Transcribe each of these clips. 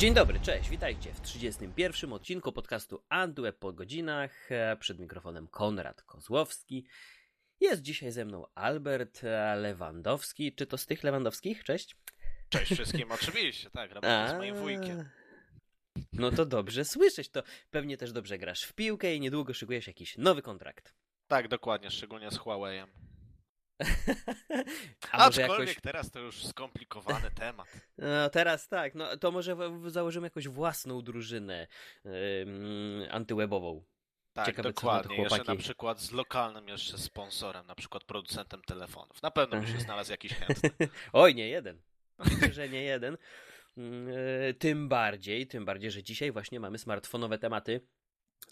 Dzień dobry, cześć, witajcie w 31 odcinku podcastu Antweb po godzinach. E, Przed mikrofonem Konrad Kozłowski. Jest dzisiaj ze mną Albert e, Lewandowski. Czy to z tych Lewandowskich? Cześć. Cześć wszystkim, oczywiście, tak, robię z moim wujkiem. No to dobrze słyszeć, to pewnie też dobrze grasz w piłkę i niedługo szykujesz jakiś nowy kontrakt. Tak, dokładnie, szczególnie z Huawei'em. A może Aczkolwiek jakoś... teraz to już skomplikowany temat. No teraz tak, no to może założymy jakąś własną drużynę antywebową. Tak, Ciekawe, dokładnie. Jeszcze na przykład z lokalnym jeszcze sponsorem, na przykład producentem telefonów. Na pewno by się znalazł jakiś chętny. Oj, nie jeden. Myślę, że nie jeden. E, Tym bardziej, tym bardziej, że dzisiaj właśnie mamy smartfonowe tematy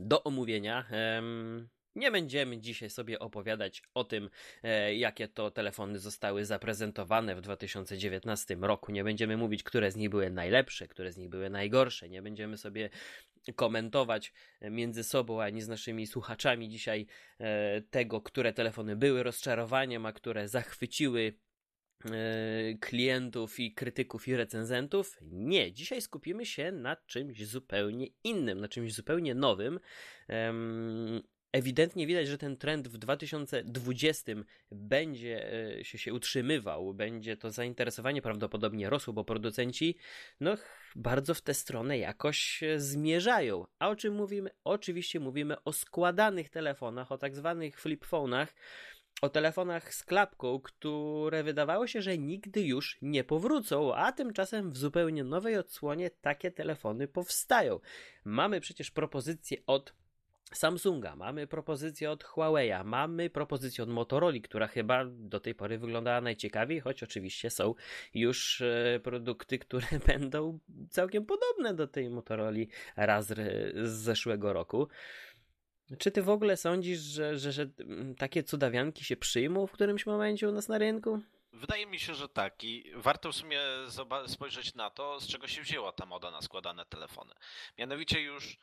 do omówienia. Nie będziemy dzisiaj sobie opowiadać o tym, e, jakie to telefony zostały zaprezentowane w 2019 roku. Nie będziemy mówić, które z nich były najlepsze, które z nich były najgorsze. Nie będziemy sobie komentować między sobą ani z naszymi słuchaczami dzisiaj e, tego, które telefony były rozczarowaniem, a które zachwyciły e, klientów i krytyków i recenzentów. Nie, dzisiaj skupimy się na czymś zupełnie innym, na czymś zupełnie nowym. Ewidentnie widać, że ten trend w 2020 będzie e, się, się utrzymywał, będzie to zainteresowanie prawdopodobnie rosło, bo producenci no, bardzo w tę stronę jakoś e, zmierzają. A o czym mówimy? Oczywiście mówimy o składanych telefonach, o tak zwanych flip phone'ach, o telefonach z klapką, które wydawało się, że nigdy już nie powrócą, a tymczasem w zupełnie nowej odsłonie takie telefony powstają. Mamy przecież propozycje od Samsunga, mamy propozycję od Huawei'a, mamy propozycję od Motorola, która chyba do tej pory wyglądała najciekawiej, choć oczywiście są już e, produkty, które będą całkiem podobne do tej Motorola Razr z zeszłego roku. Czy ty w ogóle sądzisz, że, że, że mm, takie cudawianki się przyjmą w którymś momencie u nas na rynku? Wydaje mi się, że tak i warto w sumie spojrzeć na to, z czego się wzięła ta moda na składane telefony. Mianowicie już e,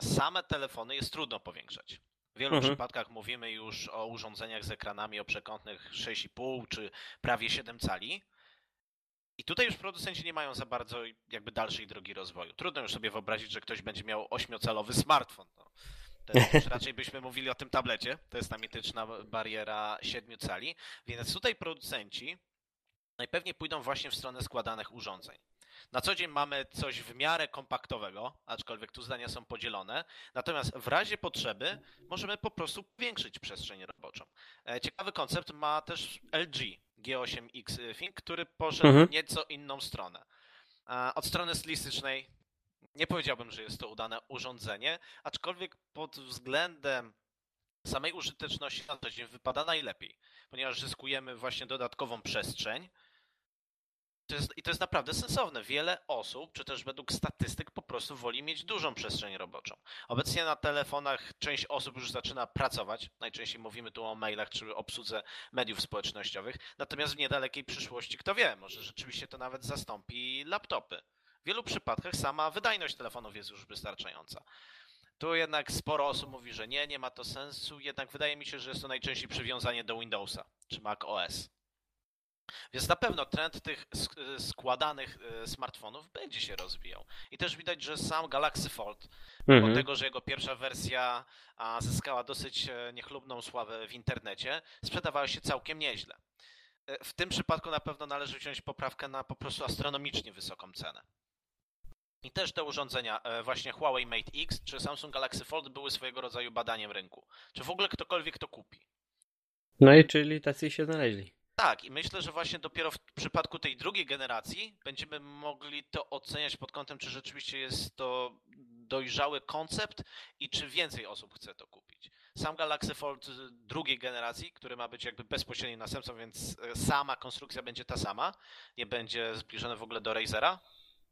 same telefony jest trudno powiększać. W wielu Mhm. przypadkach mówimy już o urządzeniach z ekranami o przekątnych 6,5 czy prawie 7 cali. I tutaj już producenci nie mają za bardzo jakby dalszej drogi rozwoju. Trudno już sobie wyobrazić, że ktoś będzie miał 8-calowy smartfon. No. To już raczej byśmy mówili o tym tablecie. To jest ta mityczna bariera 7 cali. Więc tutaj producenci najpewniej pójdą właśnie w stronę składanych urządzeń. Na co dzień mamy coś w miarę kompaktowego, aczkolwiek tu zdania są podzielone. Natomiast w razie potrzeby możemy po prostu powiększyć przestrzeń roboczą. E, Ciekawy koncept ma też LG G8X Think, który poszedł Mhm. nieco inną stronę. E, Od strony stylistycznej nie powiedziałbym, że jest to udane urządzenie, aczkolwiek pod względem samej użyteczności na co dzień wypada najlepiej, ponieważ zyskujemy właśnie dodatkową przestrzeń. To jest, I to jest naprawdę sensowne. Wiele osób, czy też według statystyk, po prostu woli mieć dużą przestrzeń roboczą. Obecnie na telefonach część osób już zaczyna pracować. Najczęściej mówimy tu o mailach czy obsłudze mediów społecznościowych. Natomiast w niedalekiej przyszłości, kto wie, może rzeczywiście to nawet zastąpi laptopy. W wielu przypadkach sama wydajność telefonów jest już wystarczająca. Tu jednak sporo osób mówi, że nie, nie ma to sensu, jednak wydaje mi się, że jest to najczęściej przywiązanie do Windowsa czy Mac OS. Więc na pewno trend tych sk- składanych e, smartfonów będzie się rozwijał. I też widać, że sam Galaxy Fold, mimo Mhm. tego, że jego pierwsza wersja zyskała dosyć e, niechlubną sławę w internecie, sprzedawała się całkiem nieźle. E, W tym przypadku na pewno należy wziąć poprawkę na po prostu astronomicznie wysoką cenę. I też te urządzenia, właśnie Huawei Mate X czy Samsung Galaxy Fold były swojego rodzaju badaniem rynku. Czy w ogóle ktokolwiek to kupi? No i czyli tacy się znaleźli. Tak, i myślę, że właśnie dopiero w przypadku tej drugiej generacji będziemy mogli to oceniać pod kątem, czy rzeczywiście jest to dojrzały koncept i czy więcej osób chce to kupić. Sam Galaxy Fold drugiej generacji, który ma być jakby bezpośrednim następcą, więc y, sama konstrukcja będzie ta sama, nie będzie zbliżony w ogóle do Razera,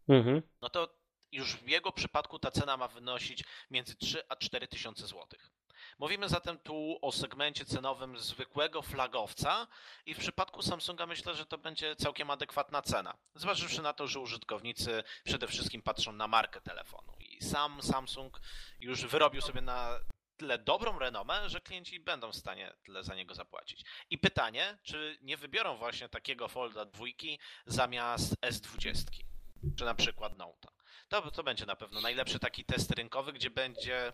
Mhm. no to już w jego przypadku ta cena ma wynosić między 3 a 4 tysiące złotych. Mówimy zatem tu o segmencie cenowym zwykłego flagowca i w przypadku Samsunga myślę, że to będzie całkiem adekwatna cena. Zważywszy na to, że użytkownicy przede wszystkim patrzą na markę telefonu i sam Samsung już wyrobił sobie na tyle dobrą renomę, że klienci będą w stanie tyle za niego zapłacić. I pytanie, czy nie wybiorą właśnie takiego Folda dwójki zamiast S20. czy na przykład Note'a. To, to będzie na pewno najlepszy taki test rynkowy, gdzie będzie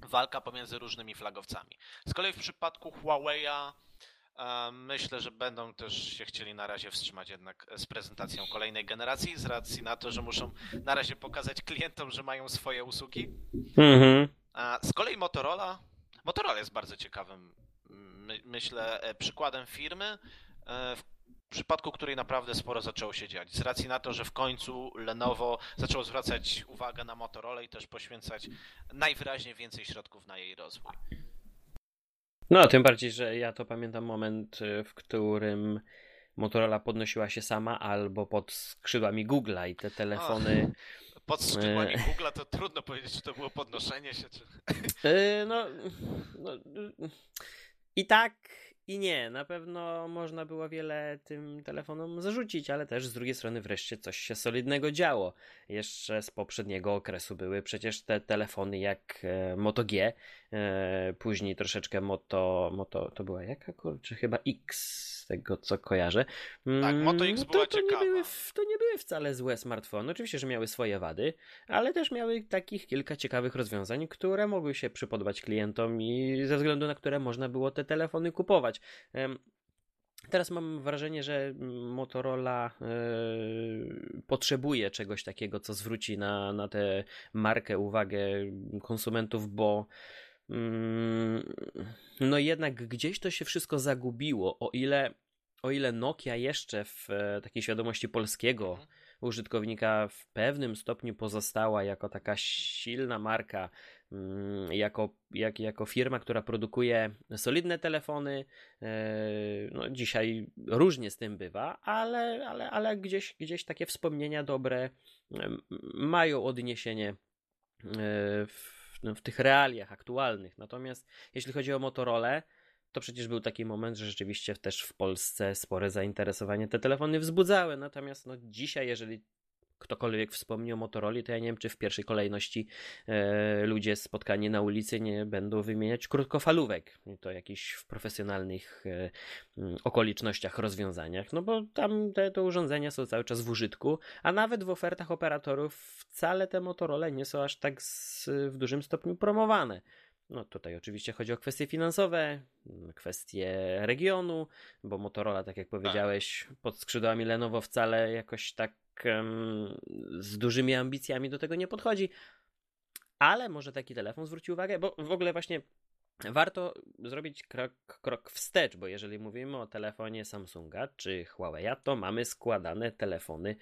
walka pomiędzy różnymi flagowcami. Z kolei w przypadku Huawei'a Myślę, że będą też się chcieli na razie wstrzymać jednak z prezentacją kolejnej generacji, z racji na to, że muszą na razie pokazać klientom, że mają swoje usługi. Mhm. Z kolei Motorola. Motorola jest bardzo ciekawym, myślę, e, przykładem firmy, e, w przypadku której naprawdę sporo zaczęło się dziać. Z racji na to, że w końcu Lenovo zaczęło zwracać uwagę na Motorola i też poświęcać najwyraźniej więcej środków na jej rozwój. No, tym bardziej, że ja to pamiętam moment, y, w którym Motorola podnosiła się sama albo pod skrzydłami Google'a i te telefony. Pod skrzydłami y... Google'a to trudno powiedzieć, czy to było podnoszenie się, czy. Y, no, no. I tak i nie, na pewno można było wiele tym telefonom zarzucić, ale też z drugiej strony wreszcie coś się solidnego działo. Jeszcze z poprzedniego okresu były przecież te telefony jak e, Moto G, później troszeczkę Moto, Moto to była jaka kurczę, chyba X z tego co kojarzę. Tak, Moto X mm, była to, to Nie były, to nie były wcale złe smartfony, oczywiście, że miały swoje wady, ale też miały takich kilka ciekawych rozwiązań, które mogły się przypodobać klientom i ze względu na które można było te telefony kupować. Teraz mam wrażenie, że Motorola yy, potrzebuje czegoś takiego, co zwróci na, na tę markę uwagę konsumentów, bo no jednak gdzieś to się wszystko zagubiło. O ile, o ile Nokia jeszcze w e, takiej świadomości polskiego mhm. użytkownika w pewnym stopniu pozostała jako taka silna marka, Mm, jako, jak, jako firma, która produkuje solidne telefony. E, no, dzisiaj różnie z tym bywa, ale, ale, ale gdzieś, gdzieś takie wspomnienia dobre mają odniesienie e, w, w tych realiach aktualnych. Natomiast jeśli chodzi o Motorola, to przecież był taki moment, że rzeczywiście też w Polsce spore zainteresowanie te telefony wzbudzały. Natomiast no, dzisiaj, jeżeli ktokolwiek wspomni o Motorola, to ja nie wiem, czy w pierwszej kolejności e, ludzie spotkani na ulicy nie będą wymieniać krótkofalówek. To jakichś w profesjonalnych e, mm, okolicznościach, rozwiązaniach, no bo tam te, te urządzenia są cały czas w użytku, a nawet w ofertach operatorów wcale te Motorola nie są aż tak z, w dużym stopniu promowane. No tutaj oczywiście chodzi o kwestie finansowe, kwestie regionu, bo Motorola, tak jak powiedziałeś, pod skrzydłami Lenovo wcale jakoś tak um, z dużymi ambicjami do tego nie podchodzi. Ale może taki telefon zwróci uwagę, bo w ogóle właśnie warto zrobić krok, krok wstecz, bo jeżeli mówimy o telefonie Samsunga czy Huawei'a, to mamy składane telefony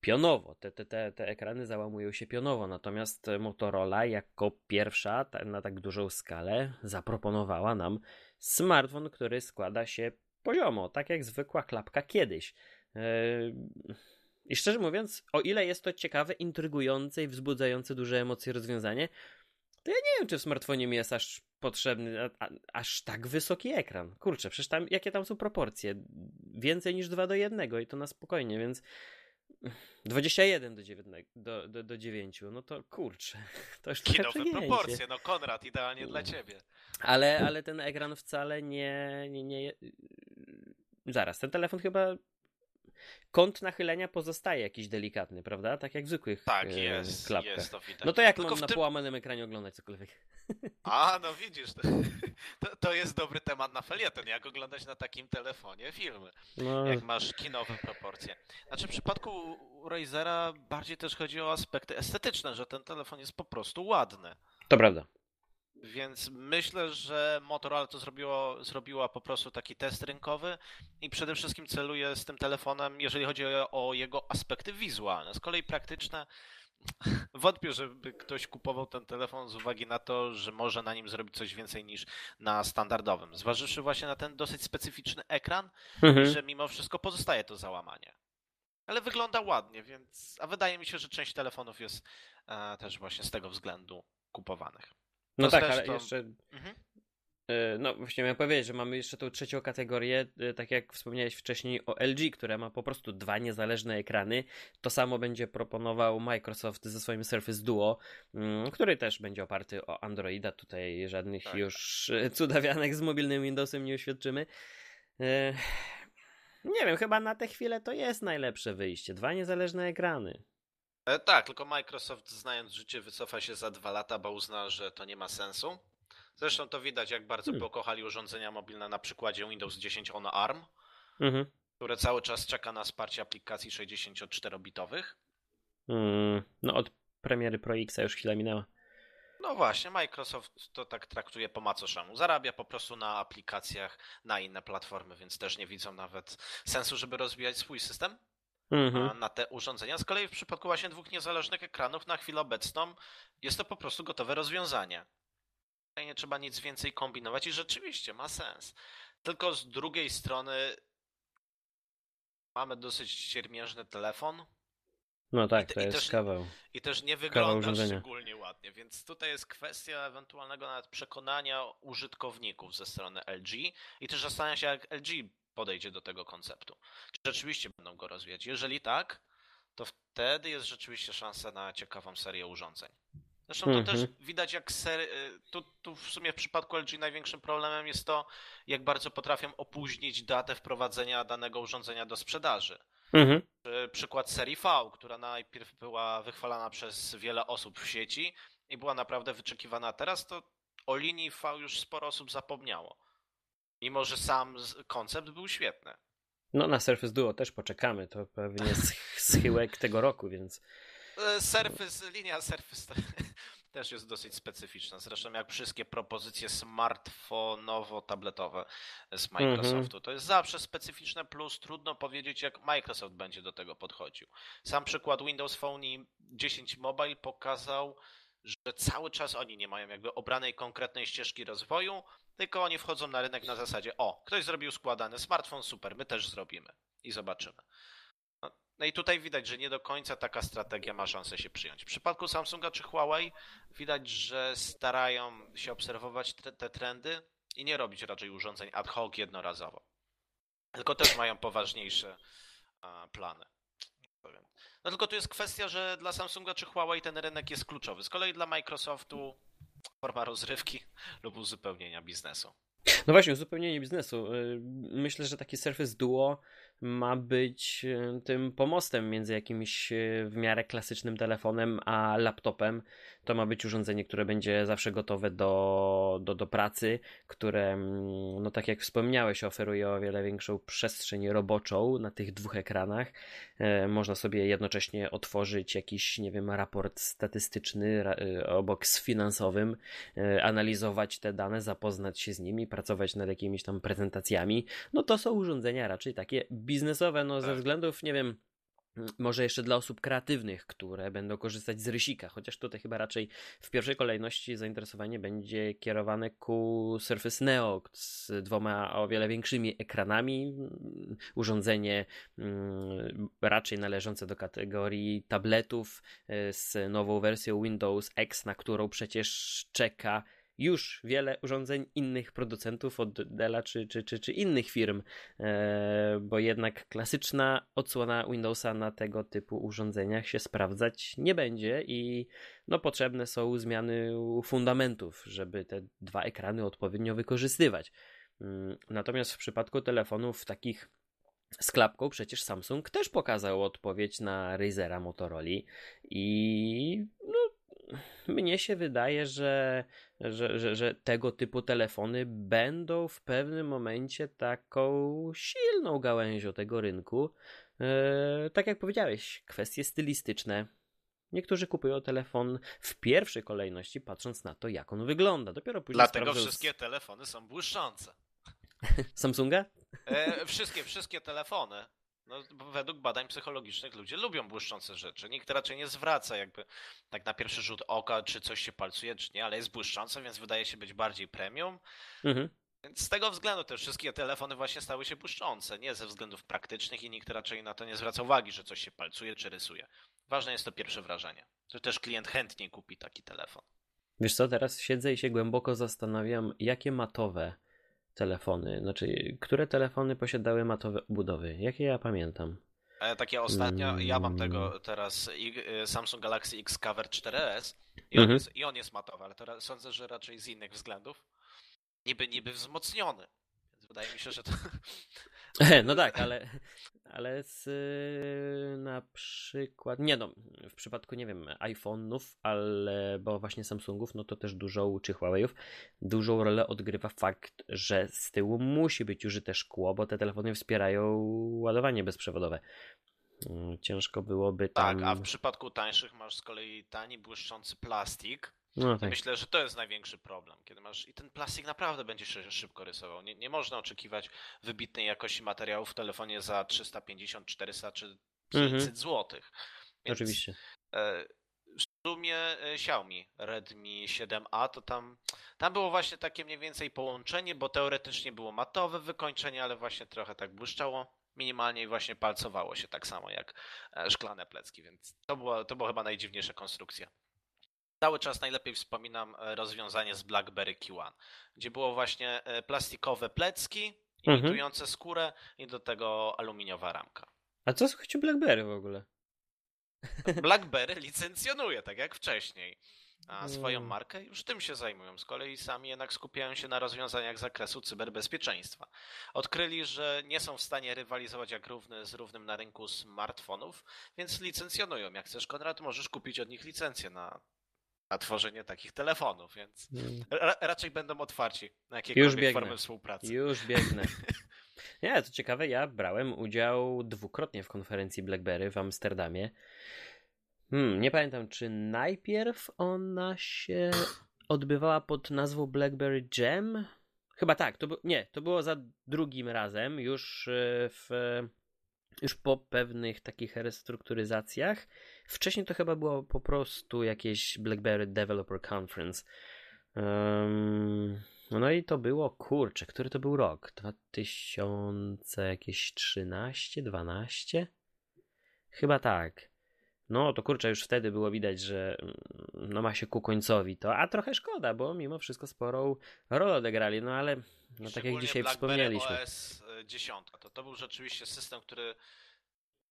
pionowo. Te, te, te, te ekrany załamują się pionowo, natomiast Motorola jako pierwsza na tak dużą skalę zaproponowała nam smartfon, który składa się poziomo, tak jak zwykła klapka kiedyś. I szczerze mówiąc, o ile jest to ciekawe, intrygujące i wzbudzające duże emocje rozwiązanie, to ja nie wiem, czy w smartfonie mi jest aż potrzebny a, a, aż tak wysoki ekran. Kurczę, przecież tam, jakie tam są proporcje? Więcej niż 2 do 1 i to na spokojnie, więc 21 do 9, do, do, do 9, no to kurczę. To już Kinowe proporcje, no Konrad, idealnie dla ciebie. Ale, ale ten ekran wcale nie, nie, nie... Zaraz, ten telefon chyba kąt nachylenia pozostaje jakiś delikatny, prawda? Tak jak w zwykłych tak, e, jest, klapkach. Jest, to widać. No to jak Tylko mam na tym... połamanym ekranie oglądać cokolwiek? A, no widzisz, to, to jest dobry temat na felieton, jak oglądać na takim telefonie filmy, no. jak masz kinowe proporcje. Znaczy w przypadku Razera bardziej też chodzi o aspekty estetyczne, że ten telefon jest po prostu ładny. To prawda. Więc myślę, że Motorola to zrobiło, zrobiła po prostu taki test rynkowy i przede wszystkim celuje z tym telefonem, jeżeli chodzi o jego aspekty wizualne. Z kolei praktyczne, wątpię, żeby ktoś kupował ten telefon z uwagi na to, że może na nim zrobić coś więcej niż na standardowym. Zważywszy właśnie na ten dosyć specyficzny ekran, mhm. że mimo wszystko pozostaje to załamanie. Ale wygląda ładnie, więc. A wydaje mi się, że część telefonów jest e, też właśnie z tego względu kupowanych. No tak, ale jeszcze. Mhm. E, no, właśnie miałem powiedzieć, że mamy jeszcze tą trzecią kategorię, e, tak jak wspomniałeś wcześniej o LG, które ma po prostu dwa niezależne ekrany. To samo będzie proponował Microsoft ze swoim Surface Duo, mm, który też będzie oparty o Androida. Tutaj żadnych tak. już e, cudawianek z mobilnym Windowsem nie uświadczymy. Nie wiem, chyba na tę chwilę to jest najlepsze wyjście. Dwa niezależne ekrany. E, tak, tylko Microsoft znając życie wycofa się za dwa lata, bo uzna, że to nie ma sensu. Zresztą to widać, jak bardzo Hmm. pokochali urządzenia mobilne na przykładzie Windows 10 on ARM, Mhm. które cały czas czeka na wsparcie aplikacji 64-bitowych. Mm, no od premiery Pro X już chwila minęła. No właśnie, Microsoft to tak traktuje po macoszemu. Zarabia po prostu na aplikacjach na inne platformy, więc też nie widzą nawet sensu, żeby rozwijać swój system Mhm. na te urządzenia. Z kolei w przypadku właśnie dwóch niezależnych ekranów na chwilę obecną jest to po prostu gotowe rozwiązanie. Nie trzeba nic więcej kombinować i rzeczywiście ma sens. Tylko z drugiej strony mamy dosyć siermiężny telefon, No tak, I to i jest też- kawał. i też nie wygląda szczególnie ładnie, więc tutaj jest kwestia ewentualnego nawet przekonania użytkowników ze strony LG i też zastanawiam się, jak LG podejdzie do tego konceptu. Czy rzeczywiście będą go rozwijać? Jeżeli tak, to wtedy jest rzeczywiście szansa na ciekawą serię urządzeń. Zresztą to Mhm. też widać, jak ser... tu, tu w sumie w przypadku LG największym problemem jest to, jak bardzo potrafią opóźnić datę wprowadzenia danego urządzenia do sprzedaży. Mhm. Przykład serii V, która najpierw była wychwalana przez wiele osób w sieci i była naprawdę wyczekiwana. Teraz to o linii V już sporo osób zapomniało. Mimo, że sam koncept był świetny. No na Surface Duo też poczekamy. To pewnie sch- schyłek tego roku, więc. E, Surface, linia Surface te- też jest dosyć specyficzna. Zresztą jak wszystkie propozycje smartfonowo-tabletowe z Microsoftu. To jest zawsze specyficzne, plus trudno powiedzieć, jak Microsoft będzie do tego podchodził. Sam przykład Windows Phone i 10 Mobile pokazał, że cały czas oni nie mają jakby obranej konkretnej ścieżki rozwoju, tylko oni wchodzą na rynek na zasadzie, o, ktoś zrobił składany smartfon, super, my też zrobimy i zobaczymy. No, no i tutaj widać, że nie do końca taka strategia ma szansę się przyjąć. W przypadku Samsunga czy Huawei widać, że starają się obserwować te, te trendy i nie robić raczej urządzeń ad hoc jednorazowo. Tylko też mają poważniejsze plany. Powiem. No tylko tu jest kwestia, że dla Samsunga czy Huawei ten rynek jest kluczowy. Z kolei dla Microsoftu forma rozrywki lub uzupełnienia biznesu. No właśnie, uzupełnienie biznesu. Y, Myślę, że taki Surface Duo ma być y, tym pomostem między jakimś y, w miarę klasycznym telefonem a laptopem. To ma być urządzenie, które będzie zawsze gotowe do, do, do pracy, które, mm, no tak jak wspomniałeś, oferuje o wiele większą przestrzeń roboczą na tych dwóch ekranach. E, Można sobie jednocześnie otworzyć jakiś, nie wiem, raport statystyczny obok z finansowym, e, analizować te dane, zapoznać się z nimi, pracować nad jakimiś tam prezentacjami. No to są urządzenia raczej takie biznesowe, no ze Tak. względów, nie wiem, może jeszcze dla osób kreatywnych, które będą korzystać z rysika, chociaż tutaj chyba raczej w pierwszej kolejności zainteresowanie będzie kierowane ku Surface Neo z dwoma o wiele większymi ekranami. Urządzenie mm, raczej należące do kategorii tabletów e, z nową wersją Windows X, na którą przecież czeka już wiele urządzeń innych producentów od Della czy, czy, czy, czy innych firm, e, bo jednak klasyczna odsłona Windowsa na tego typu urządzeniach się sprawdzać nie będzie i no, potrzebne są zmiany fundamentów, żeby te dwa ekrany odpowiednio wykorzystywać. Mm, Natomiast w przypadku telefonów takich z klapką przecież Samsung też pokazał odpowiedź na Razera Motorola i no, mnie się wydaje, że, że, że, że tego typu telefony będą w pewnym momencie taką silną gałęzią tego rynku. E, tak jak powiedziałeś, kwestie stylistyczne. Niektórzy kupują telefon w pierwszej kolejności, patrząc na to, jak on wygląda. Dopiero później Dlatego sprawdzą wszystkie telefony są błyszczące. Samsunga? E, wszystkie, wszystkie telefony. No, według badań psychologicznych ludzie lubią błyszczące rzeczy. Nikt raczej nie zwraca jakby tak na pierwszy rzut oka, czy coś się palcuje, czy nie, ale jest błyszczące, więc wydaje się być bardziej premium. Mhm. Więc z tego względu te wszystkie telefony właśnie stały się błyszczące. Nie ze względów praktycznych i nikt raczej na to nie zwraca uwagi, że coś się palcuje czy rysuje. Ważne jest to pierwsze wrażenie. Że też klient chętniej kupi taki telefon. Wiesz co, teraz siedzę i się głęboko zastanawiam, jakie matowe telefony, znaczy, które telefony posiadały matowe obudowy. Jakie ja pamiętam? E, takie ostatnio, ja mam tego Mm. teraz e, Samsung Galaxy X Cover 4S i on, Mhm. jest, i on jest matowy, ale to ra- sądzę, że raczej z innych względów. Niby, niby wzmocniony. Wydaje mi się, że to No tak, ale, ale z, na przykład, nie no, w przypadku, nie wiem, iPhone'ów, ale, bo właśnie Samsungów, no to też dużo, czy Huawei'ów, dużą rolę odgrywa fakt, że z tyłu musi być użyte szkło, bo te telefony wspierają ładowanie bezprzewodowe. Mm, ciężko byłoby tam... Tak, a w przypadku tańszych masz z kolei tani, błyszczący plastik, no, tak. Myślę, że to jest największy problem, kiedy masz i ten plastik naprawdę będzie się szybko rysował. Nie, nie można oczekiwać wybitnej jakości materiałów w telefonie za 350, 400 czy 500 mhm. zł. Oczywiście. E, w sumie e, Xiaomi Redmi 7A to tam, tam było właśnie takie mniej więcej połączenie, bo teoretycznie było matowe wykończenie, ale właśnie trochę tak błyszczało minimalnie i właśnie palcowało się tak samo jak e, szklane plecki, więc to była, to była chyba najdziwniejsza konstrukcja cały czas najlepiej wspominam e, rozwiązanie z BlackBerry Q1, gdzie było właśnie e, plastikowe plecki mhm. imitujące mhm. skórę i do tego aluminiowa ramka. A co słuchajcie BlackBerry w ogóle? BlackBerry licencjonuje, tak jak wcześniej. A swoją mm. markę już tym się zajmują. Z kolei sami jednak skupiają się na rozwiązaniach z zakresu cyberbezpieczeństwa. Odkryli, że nie są w stanie rywalizować jak równy z równym na rynku smartfonów, więc licencjonują. Jak chcesz, Konrad, możesz kupić od nich licencję na na tworzenie takich telefonów, więc hmm. ra raczej będą otwarci na jakiekolwiek formy współpracy. Już biegnę. Nie, to ciekawe, ja brałem udział dwukrotnie w konferencji BlackBerry w Amsterdamie. Hmm, nie pamiętam, czy najpierw ona się odbywała pod nazwą BlackBerry Jam? Chyba tak, to nie, to było za drugim razem, już e, w już po pewnych takich restrukturyzacjach. Wcześniej to chyba było po prostu jakieś BlackBerry Developer Conference. Um, no i to było, kurczę, który to był rok? 2013, 12? Chyba tak. No to kurczę, już wtedy było widać, że no ma się ku końcowi to, a trochę szkoda, bo mimo wszystko sporą rolę odegrali, no ale no tak jak dzisiaj wspomnieliśmy. OS 10 to, to był rzeczywiście system, który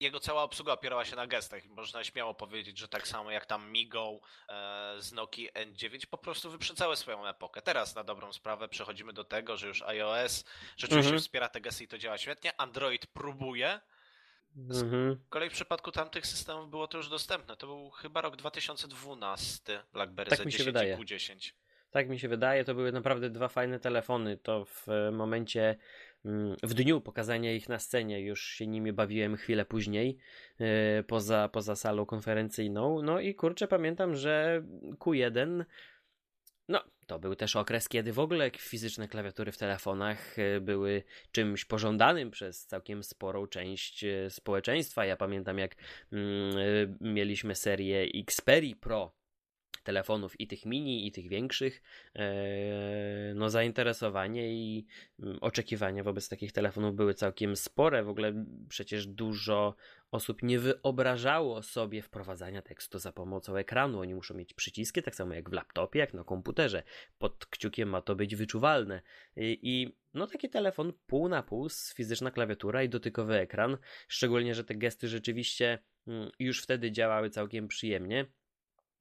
jego cała obsługa opierała się na gestach. Można śmiało powiedzieć, że tak samo jak tam Migo e, z Nokia N9 po prostu wyprzedzały swoją epokę. Teraz na dobrą sprawę przechodzimy do tego, że już iOS rzeczywiście mhm. wspiera te gesty i to działa świetnie. Android próbuje. Mhm. Z kolei w przypadku tamtych systemów było to już dostępne. To był chyba rok 2012 BlackBerry tak Z10 i Q10. Tak mi się wydaje, to były naprawdę dwa fajne telefony. To w momencie w dniu pokazania ich na scenie już się nimi bawiłem chwilę później e, poza, poza salą konferencyjną. No i kurczę, pamiętam, że Q1 no, to był też okres, kiedy w ogóle fizyczne klawiatury w telefonach e, były czymś pożądanym przez całkiem sporą część e, społeczeństwa. Ja pamiętam, jak mm, mieliśmy serię Xperia Pro telefonów i tych mini, i tych większych, e, no zainteresowanie i mm, oczekiwania wobec takich telefonów były całkiem spore. W ogóle przecież dużo osób nie wyobrażało sobie wprowadzania tekstu za pomocą ekranu. Oni muszą mieć przyciski, tak samo jak w laptopie, jak na komputerze. Pod kciukiem ma to być wyczuwalne. I, i no taki telefon pół na pół z fizyczna klawiatura i dotykowy ekran. Szczególnie, że te gesty rzeczywiście mm, już wtedy działały całkiem przyjemnie.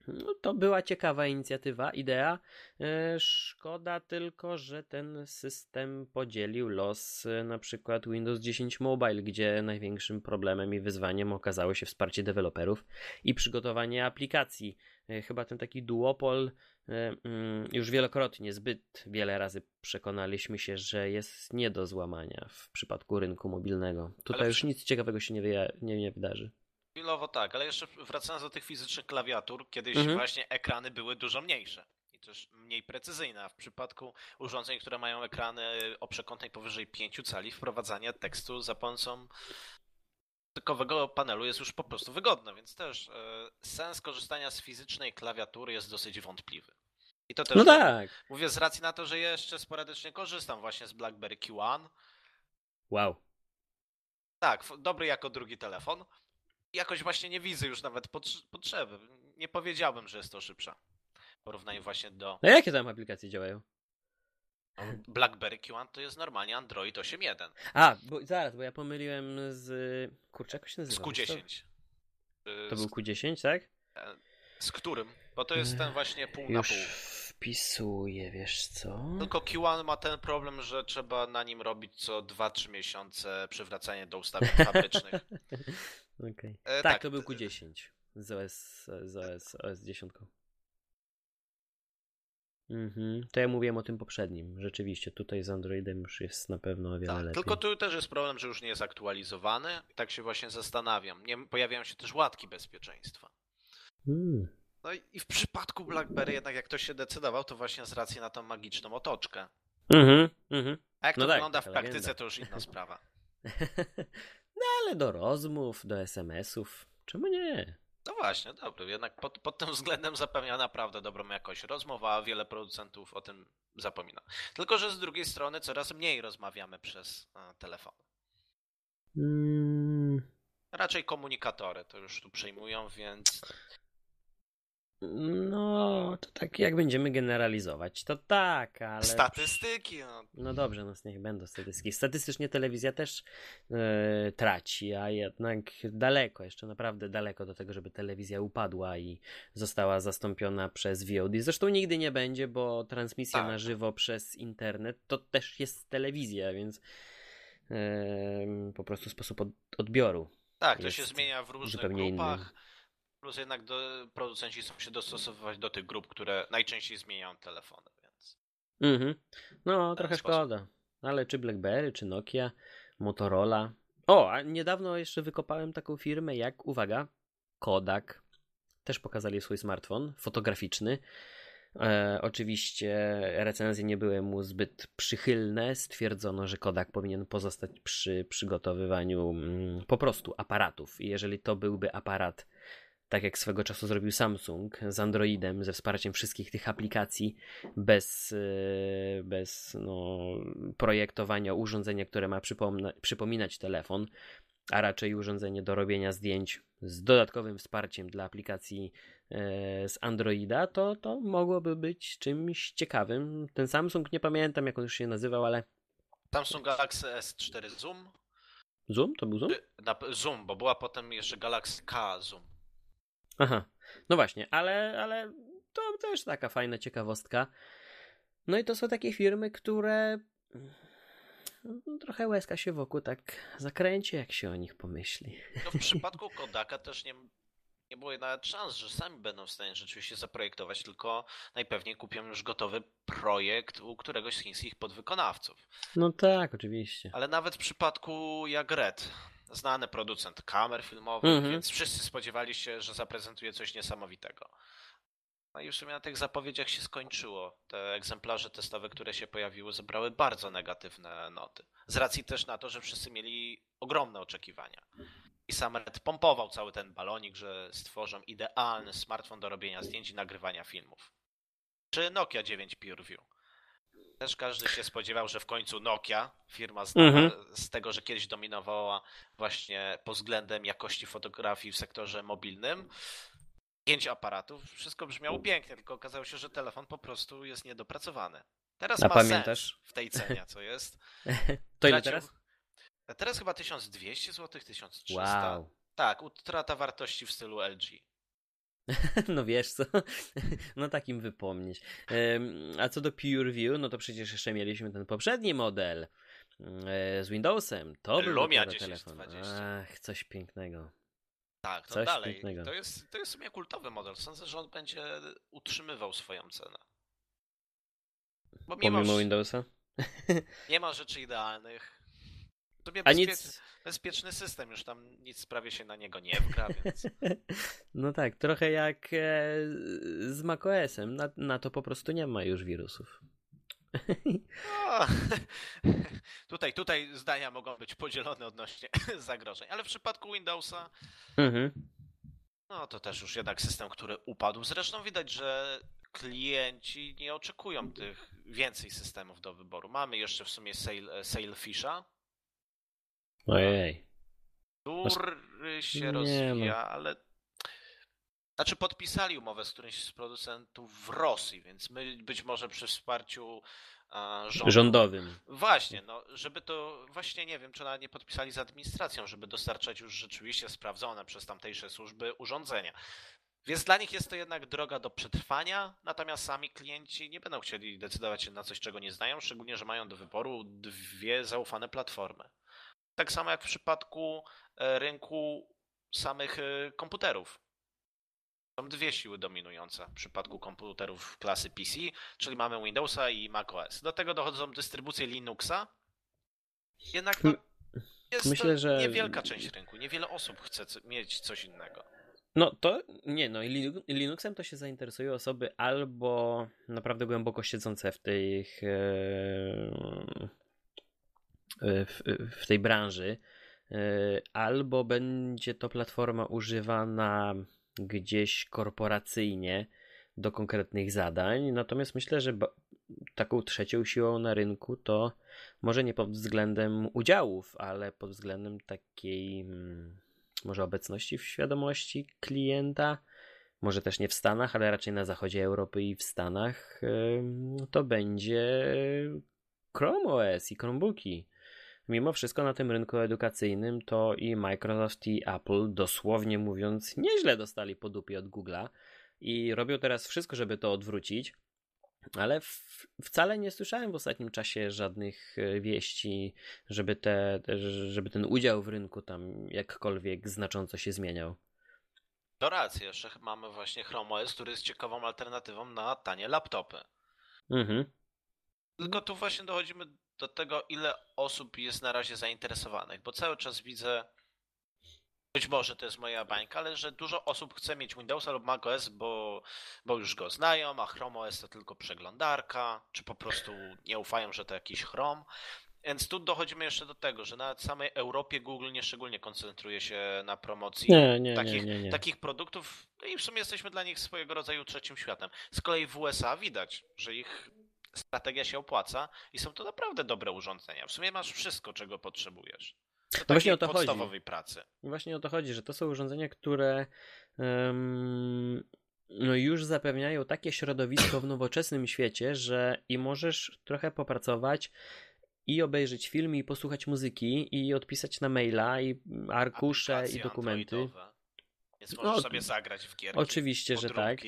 No, to była ciekawa inicjatywa, idea. E, szkoda tylko, że ten system podzielił los e, na przykład Windows 10 Mobile, gdzie największym problemem i wyzwaniem okazało się wsparcie deweloperów i przygotowanie aplikacji. E, chyba ten taki duopol mm, już wielokrotnie, zbyt wiele razy przekonaliśmy się, że jest nie do złamania w przypadku rynku mobilnego. Tutaj Ale już nic ciekawego się nie, nie, nie wydarzy. Chwilowo tak, ale jeszcze wracając do tych fizycznych klawiatur, kiedyś mhm. właśnie ekrany były dużo mniejsze i też mniej precyzyjne. A w przypadku urządzeń, które mają ekrany o przekątnej powyżej 5 cali, wprowadzanie tekstu za pomocą dotykowego panelu jest już po prostu wygodne, więc też e, sens korzystania z fizycznej klawiatury jest dosyć wątpliwy. I to też no tak. mówię z racji na to, że jeszcze sporadycznie korzystam właśnie z BlackBerry Q1. Wow. Tak, dobry jako drugi telefon jakoś właśnie nie widzę już nawet potrzeby. Nie powiedziałbym, że jest to szybsza. W porównaniu właśnie do. No jakie tam aplikacje działają? BlackBerry Q1 to jest normalnie Android 8.1. A, bo zaraz, bo ja pomyliłem z. Kurczę, jak się nazywa? Z Q10. To był Q10, tak? E, z którym? Bo to jest ten właśnie pół już na pół. wpisuję, wiesz co? Tylko Q1 ma ten problem, że trzeba na nim robić co 2-3 miesiące przywracanie do ustawień fabrycznych. Okay. E, tak, tak, to był t- Q10 z OS, z OS, OS 10. Mhm. To ja mówiłem o tym poprzednim. Rzeczywiście, tutaj z Androidem już jest na pewno o wiele Tak, lepiej. tylko tu też jest problem, że już nie jest aktualizowany. I tak się właśnie zastanawiam. Nie, pojawiają się też łatki bezpieczeństwa. Mm. No i i w przypadku BlackBerry jednak jak ktoś się decydował, to właśnie z racji na tą magiczną otoczkę. Mhm, mhm. A jak No to tak, wygląda w praktyce, legenda. to już inna sprawa. no ale do rozmów, do SMS-ów, czemu nie? No właśnie, dobry. Jednak pod, pod tym względem zapewnia naprawdę dobrą jakość rozmów, a wiele producentów o tym zapomina. Tylko, że z drugiej strony coraz mniej rozmawiamy przez e, telefon. Mm, Raczej komunikatory to już tu przyjmują, więc no, to tak jak będziemy generalizować, to tak, ale... statystyki, no, No dobrze, no niech będą statystyki. Statystycznie telewizja też e, traci, a jednak daleko, jeszcze naprawdę daleko do tego, żeby telewizja upadła i została zastąpiona przez VOD. Zresztą nigdy nie będzie, bo transmisja Tak. na żywo przez internet to też jest telewizja, więc e, po prostu sposób od, odbioru. tak, to się zmienia w różnych inny. Plus jednak do, producenci chcą się dostosowywać do tych grup, które najczęściej zmieniają telefony, więc Mhm. No, ten trochę sposób. szkoda. Ale czy BlackBerry, czy Nokia, Motorola. O, a niedawno jeszcze wykopałem taką firmę jak, uwaga, Kodak. Też pokazali swój smartfon fotograficzny. E, oczywiście recenzje nie były mu zbyt przychylne. Stwierdzono, że Kodak powinien pozostać przy przygotowywaniu mm, po prostu aparatów. I jeżeli to byłby aparat, tak jak swego czasu zrobił Samsung z Androidem, ze wsparciem wszystkich tych aplikacji, bez, e, bez no, projektowania urządzenia, które ma przypominać telefon, a raczej urządzenie do robienia zdjęć z dodatkowym wsparciem dla aplikacji e, z Androida, to, to mogłoby być czymś ciekawym. Ten Samsung, nie pamiętam jak on już się nazywał, ale Samsung Galaxy S4 Zoom, Zoom? To był Zoom? y, na, Zoom, bo była potem jeszcze Galaxy K Zoom. Aha, no właśnie, ale, ale to też taka fajna ciekawostka. No i to są takie firmy, które no, trochę łezka się wokół tak zakręci, jak się o nich pomyśli. No w przypadku Kodaka też nie, nie było nawet szans, że sami będą w stanie rzeczywiście zaprojektować, tylko najpewniej kupią już gotowy projekt u któregoś z chińskich podwykonawców. No tak, oczywiście. Ale nawet w przypadku jak Red, znany producent kamer filmowych, Mhm. więc wszyscy spodziewali się, że zaprezentuje coś niesamowitego. No i w sumie na tych zapowiedziach się skończyło. Te egzemplarze testowe, które się pojawiły, zebrały bardzo negatywne noty. Z racji też na to, że wszyscy mieli ogromne oczekiwania. I sam Red pompował cały ten balonik, że stworzą idealny smartfon do robienia zdjęć i nagrywania filmów. Czy Nokia 9 PureView. Też każdy się spodziewał, że w końcu Nokia, firma znana Mhm. z tego, że kiedyś dominowała właśnie pod względem jakości fotografii w sektorze mobilnym, pięć aparatów, wszystko brzmiało pięknie, tylko okazało się, że telefon po prostu jest niedopracowany. Teraz A ma pamiętasz? sens w tej cenie, co jest. To ile teraz? A teraz chyba 1200 zł, 1300. Wow. Tak, utrata wartości w stylu LG. No wiesz co, no takim wypomnieć. A co do PureView, no to przecież jeszcze mieliśmy ten poprzedni model e, z Windowsem. To był Lumia dopiero 1020. telefon. Ach, coś pięknego. Tak, to Coś dalej. pięknego. To jest, to jest w sumie kultowy model. Sądzę, że on będzie utrzymywał swoją cenę. Bo mimo, Pomimo Windowsa? nie ma rzeczy idealnych. Sobie A bezpie... nic... bezpieczny system, już tam nic prawie się na niego nie wgra, więc No tak, trochę jak e, z macOS-em. Na, na to po prostu nie ma już wirusów. O, tutaj, tutaj zdania mogą być podzielone odnośnie zagrożeń, ale w przypadku Windowsa Mhm. No to też już jednak system, który upadł. Zresztą widać, że klienci nie oczekują tych więcej systemów do wyboru. Mamy jeszcze w sumie Sail, Sailfisha, Ojej. który się Nie rozwija, ale znaczy podpisali umowę z którymś z producentów w Rosji, więc my być może przy wsparciu rządu. Rządowym. Właśnie, no, żeby to, właśnie nie wiem, czy nawet nie podpisali z administracją, żeby dostarczać już rzeczywiście sprawdzone przez tamtejsze służby urządzenia. Więc dla nich jest to jednak droga do przetrwania, natomiast sami klienci nie będą chcieli decydować się na coś, czego nie znają, szczególnie, że mają do wyboru dwie zaufane platformy. Tak samo jak w przypadku e, rynku samych e, komputerów. Są dwie siły dominujące w przypadku komputerów klasy PC, czyli mamy Windowsa i macOS. Do tego dochodzą dystrybucje Linuxa. Jednak no, jest Myślę, że... niewielka część rynku. Niewiele osób chce mieć coś innego. No to nie, no i Linuxem to się zainteresują osoby albo naprawdę głęboko siedzące w tej, w, w tej branży, e, albo będzie to platforma używana gdzieś korporacyjnie do konkretnych zadań. Natomiast myślę, że taką trzecią siłą na rynku to może nie pod względem udziałów, ale pod względem takiej hmm, może obecności w świadomości klienta, może też nie w Stanach, ale raczej na zachodzie Europy i w Stanach, to będzie Chrome OS i Chromebooki. Mimo wszystko na tym rynku edukacyjnym to i Microsoft i Apple, dosłownie mówiąc, nieźle dostali po dupie od Google'a i robią teraz wszystko, żeby to odwrócić. Ale w, wcale nie słyszałem w ostatnim czasie żadnych e, wieści, żeby, te, żeby ten udział w rynku tam jakkolwiek znacząco się zmieniał. To racja, jeszcze mamy właśnie Chrome OS, który jest ciekawą alternatywą na tanie laptopy. Mhm. Tylko tu właśnie dochodzimy do tego, ile osób jest na razie zainteresowanych, bo cały czas widzę być może to jest moja bańka, ale że dużo osób chce mieć Windowsa lub macOS, bo, bo już go znają, a Chrome OS to tylko przeglądarka, czy po prostu nie ufają, że to jakiś Chrome. Więc tu dochodzimy jeszcze do tego, że na samej Europie Google nie szczególnie koncentruje się na promocji nie, nie, takich, nie, takich produktów no i w sumie jesteśmy dla nich swojego rodzaju trzecim światem. Z kolei w USA widać, że ich strategia się opłaca i są to naprawdę dobre urządzenia. W sumie masz wszystko, czego potrzebujesz. Do no właśnie o to podstawowej chodzi. pracy. Właśnie o to chodzi, że to są urządzenia, które um, no już zapewniają takie środowisko w nowoczesnym świecie, że i możesz trochę popracować i obejrzeć film, i posłuchać muzyki, i odpisać na maila, i arkusze, i dokumenty. Więc możesz no, sobie zagrać w gierki. Oczywiście, że tak.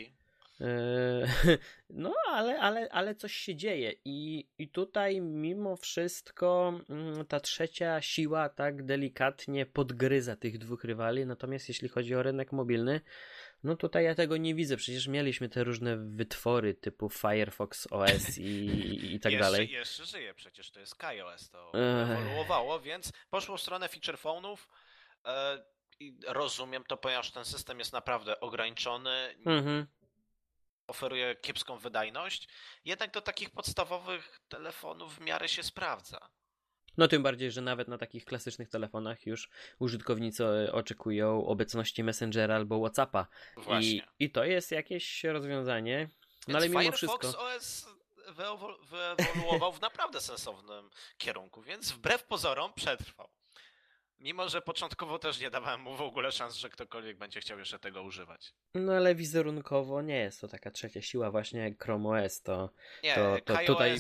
Yy, no, ale, ale, ale coś się dzieje I, i tutaj mimo wszystko mm, ta trzecia siła tak delikatnie podgryza tych dwóch rywali, natomiast jeśli chodzi o rynek mobilny, no tutaj ja tego nie widzę. Przecież mieliśmy te różne wytwory typu Firefox OS i, i tak jeszcze, dalej. Jeszcze żyje przecież, to jest KaiOS, to ewoluowało, więc poszło w stronę feature phone'ów. E, i rozumiem to, ponieważ ten system jest naprawdę ograniczony. Mhm oferuje kiepską wydajność, jednak do takich podstawowych telefonów w miarę się sprawdza. No tym bardziej, że nawet na takich klasycznych telefonach już użytkownicy oczekują obecności Messengera albo Whatsappa. Właśnie. I, i to jest jakieś rozwiązanie. No ale mimo Firefox wszystko. OS wyewoluował w naprawdę sensownym kierunku, więc wbrew pozorom przetrwał. Mimo, że początkowo też nie dawałem mu w ogóle szans, że ktokolwiek będzie chciał jeszcze tego używać. No ale wizerunkowo nie jest to taka trzecia siła, właśnie jak Chrome OS to. Nie, to, to tutaj.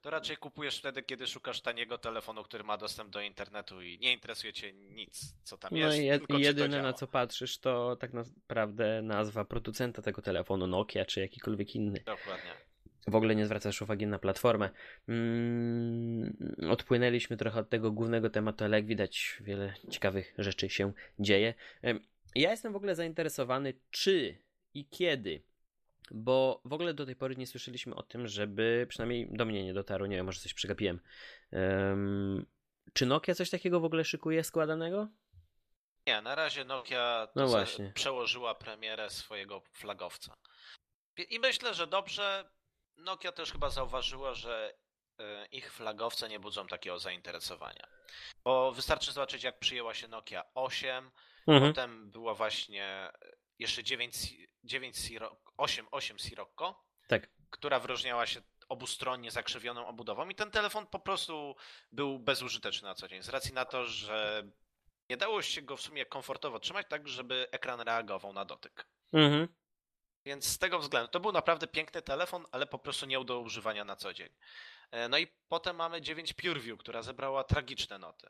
to raczej kupujesz wtedy, kiedy szukasz taniego telefonu, który ma dostęp do internetu i nie interesuje cię nic, co tam no jest. No i jedyne na co patrzysz, to tak naprawdę nazwa producenta tego telefonu, Nokia czy jakikolwiek inny. Dokładnie w ogóle nie zwracasz uwagi na platformę. Mm, odpłynęliśmy trochę od tego głównego tematu, ale jak widać, wiele ciekawych rzeczy się dzieje. Ja jestem w ogóle zainteresowany, czy i kiedy, bo w ogóle do tej pory nie słyszeliśmy o tym, żeby przynajmniej do mnie nie dotarło, nie wiem, może coś przegapiłem. Um, czy Nokia coś takiego w ogóle szykuje składanego? Nie, na razie Nokia no przełożyła premierę swojego flagowca. I myślę, że dobrze, Nokia też chyba zauważyła, że e, ich flagowce nie budzą takiego zainteresowania. Bo wystarczy zobaczyć, jak przyjęła się Nokia 8, mhm. potem była właśnie e, jeszcze 9, 9 Sirocco, 8, 8 Sirocco, tak. która wyróżniała się obustronnie zakrzywioną obudową i ten telefon po prostu był bezużyteczny na co dzień, z racji na to, że nie dało się go w sumie komfortowo trzymać tak, żeby ekran reagował na dotyk. Mhm. Więc z tego względu to był naprawdę piękny telefon, ale po prostu nie do używania na co dzień. E, no i potem mamy 9 PureView, która zebrała tragiczne noty.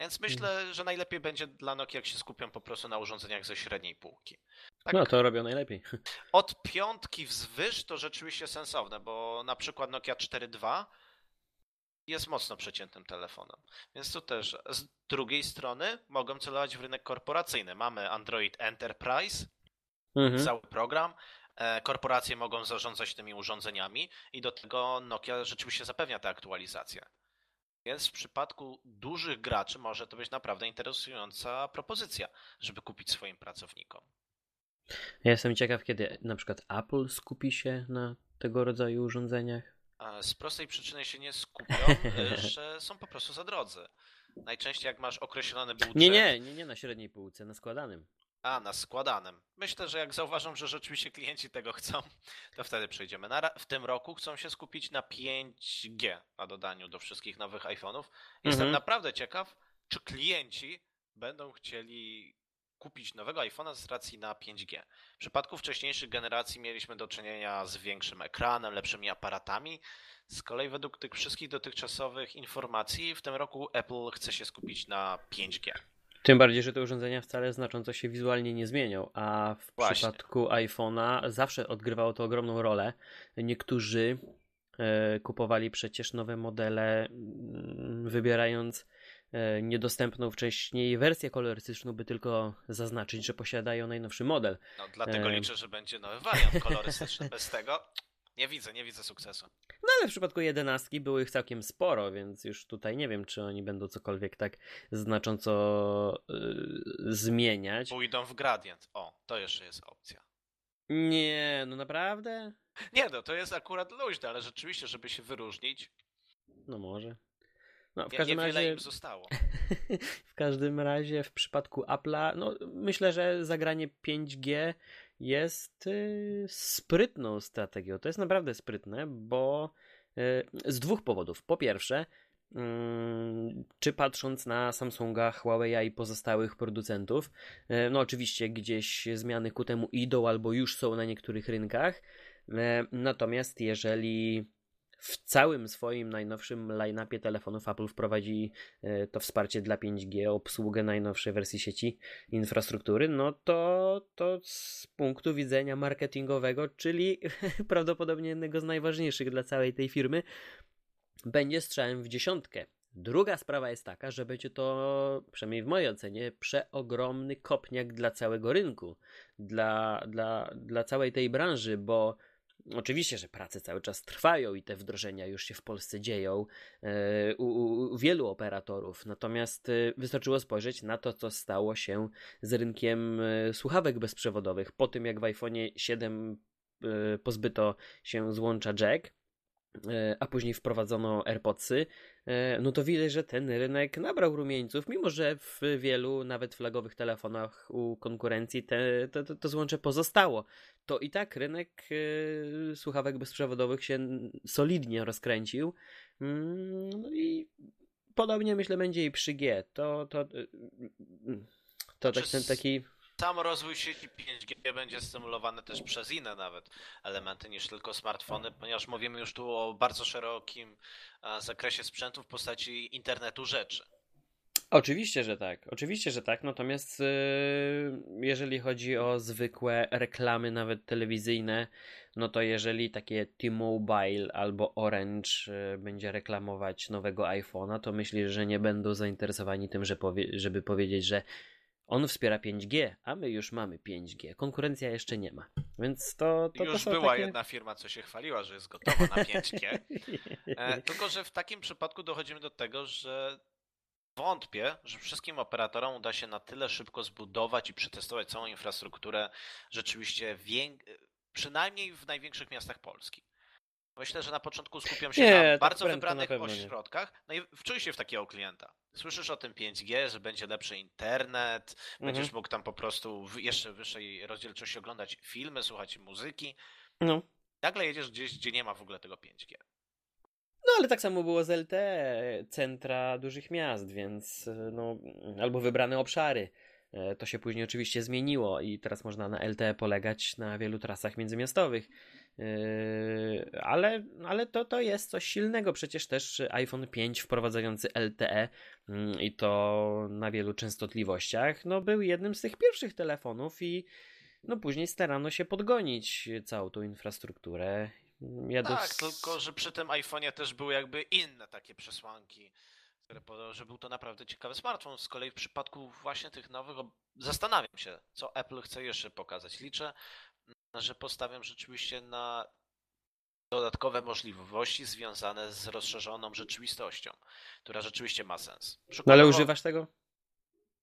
Więc myślę, że najlepiej będzie dla Nokia, jak się skupią po prostu na urządzeniach ze średniej półki. Tak. No to robią najlepiej. Od piątki wzwyż to rzeczywiście sensowne, bo na przykład Nokia 4.2 jest mocno przeciętnym telefonem. Więc tu też z drugiej strony mogą celować w rynek korporacyjny. Mamy Android Enterprise, mhm. cały program. E, korporacje mogą zarządzać tymi urządzeniami i do tego Nokia rzeczywiście zapewnia te aktualizacje. Więc w przypadku dużych graczy może to być naprawdę interesująca propozycja, żeby kupić swoim pracownikom. Ja jestem ciekaw, kiedy na przykład Apple skupi się na tego rodzaju urządzeniach. Z prostej przyczyny się nie skupią, że są po prostu za drodzy. Najczęściej jak masz określony budżet... Nie, nie, nie, nie na średniej półce, na składanym. A, na składanym. Myślę, że jak zauważą, że rzeczywiście klienci tego chcą, to wtedy przejdziemy. Na, w tym roku chcą się skupić na 5G, na dodaniu do wszystkich nowych iPhone'ów. Jestem mhm. naprawdę ciekaw, czy klienci będą chcieli kupić nowego iPhone'a z racji na 5G. W przypadku wcześniejszych generacji mieliśmy do czynienia z większym ekranem, lepszymi aparatami. Z kolei według tych wszystkich dotychczasowych informacji w tym roku Apple chce się skupić na 5G. Tym bardziej, że te urządzenia wcale znacząco się wizualnie nie zmienią, a w Właśnie. przypadku iPhone'a zawsze odgrywało to ogromną rolę. Niektórzy e, kupowali przecież nowe modele, mm, wybierając E, niedostępną wcześniej wersję kolorystyczną, by tylko zaznaczyć, że posiadają najnowszy model. No, dlatego e... liczę, że będzie nowy wariant kolorystyczny. Bez tego nie widzę, nie widzę sukcesu. No ale w przypadku jedenastki było ich całkiem sporo, więc już tutaj nie wiem, czy oni będą cokolwiek tak znacząco yy, zmieniać. Pójdą w gradient. O, to jeszcze jest opcja. Nie, no naprawdę? Nie, no to jest akurat luźne, ale rzeczywiście, żeby się wyróżnić. No może. No, w nie, każdym razie im zostało. w każdym razie w przypadku Apple'a, no myślę, że zagranie 5G jest y, sprytną strategią. To jest naprawdę sprytne, bo y, z dwóch powodów. Po pierwsze, y, czy patrząc na Samsunga, Huawei i pozostałych producentów, y, no oczywiście gdzieś zmiany ku temu idą albo już są na niektórych rynkach. Natomiast jeżeli w całym swoim najnowszym line-upie telefonów Apple wprowadzi e, to wsparcie dla 5G, obsługę najnowszej wersji sieci infrastruktury, no to, to z punktu widzenia marketingowego, czyli prawdopodobnie jednego z najważniejszych dla całej tej firmy, będzie strzałem w dziesiątkę. Druga sprawa jest taka, że będzie to, przynajmniej w mojej ocenie, przeogromny kopniak dla całego rynku, dla, dla, dla całej tej branży, bo Oczywiście, że prace cały czas trwają i te wdrożenia już się w Polsce dzieją e, u, u, wielu operatorów. Natomiast e, wystarczyło spojrzeć na to, co stało się z rynkiem e, słuchawek bezprzewodowych po tym, jak w iPhone 7 pozbyto się złącza jack a później wprowadzono AirPodsy, e, no to widać, że ten rynek nabrał rumieńców, mimo że w wielu nawet flagowych telefonach u konkurencji te, to, to, to złącze pozostało. To i tak rynek e, słuchawek bezprzewodowych się solidnie rozkręcił. Mm, no i podobnie myślę będzie i przy G. To, to, to tak, ten taki sam rozwój sieci 5G będzie stymulowany też przez inne nawet elementy niż tylko smartfony, ponieważ mówimy już tu o bardzo szerokim e, zakresie sprzętu w postaci internetu rzeczy. Oczywiście, że tak. Oczywiście, że tak. Natomiast yy, jeżeli chodzi o zwykłe reklamy, nawet telewizyjne, no to jeżeli takie T-Mobile albo Orange yy, będzie reklamować nowego iPhone'a, to myślę, że nie będą zainteresowani tym, że powie żeby powiedzieć, że on wspiera 5G, a my już mamy 5G. Konkurencja jeszcze nie ma. Więc to. to już to była takie... jedna firma, co się chwaliła, że jest gotowa na 5G. E, tylko, że w takim przypadku dochodzimy do tego, że wątpię, że wszystkim operatorom uda się na tyle szybko zbudować i przetestować całą infrastrukturę rzeczywiście wię... przynajmniej w największych miastach Polski. Myślę, że na początku skupiam się nie, na tak bardzo wybranych na ośrodkach. No i wczuj się w takiego klienta. Słyszysz o tym 5G, że będzie lepszy internet, mhm. będziesz mógł tam po prostu w jeszcze wyższej rozdzielczości oglądać filmy, słuchać muzyki. No. Nagle jedziesz gdzieś, gdzie nie ma w ogóle tego 5G. No ale tak samo było z LTE, centra dużych miast, więc no, albo wybrane obszary. E, to się później oczywiście zmieniło i teraz można na LTE polegać na wielu trasach międzymiastowych. E, ale, ale to, to jest coś silnego. Przecież też iPhone 5 wprowadzający LTE mm, i to na wielu częstotliwościach, no był jednym z tych pierwszych telefonów i no później starano się podgonić całą tą infrastrukturę. Ja tak, do... tylko że przy tym iPhone'ie też były jakby inne takie przesłanki że był to naprawdę ciekawy smartfon. Z kolei w przypadku właśnie tych nowych zastanawiam się, co Apple chce jeszcze pokazać. Liczę, że postawiam rzeczywiście na dodatkowe możliwości związane z rozszerzoną rzeczywistością, która rzeczywiście ma sens. No ale używasz tego?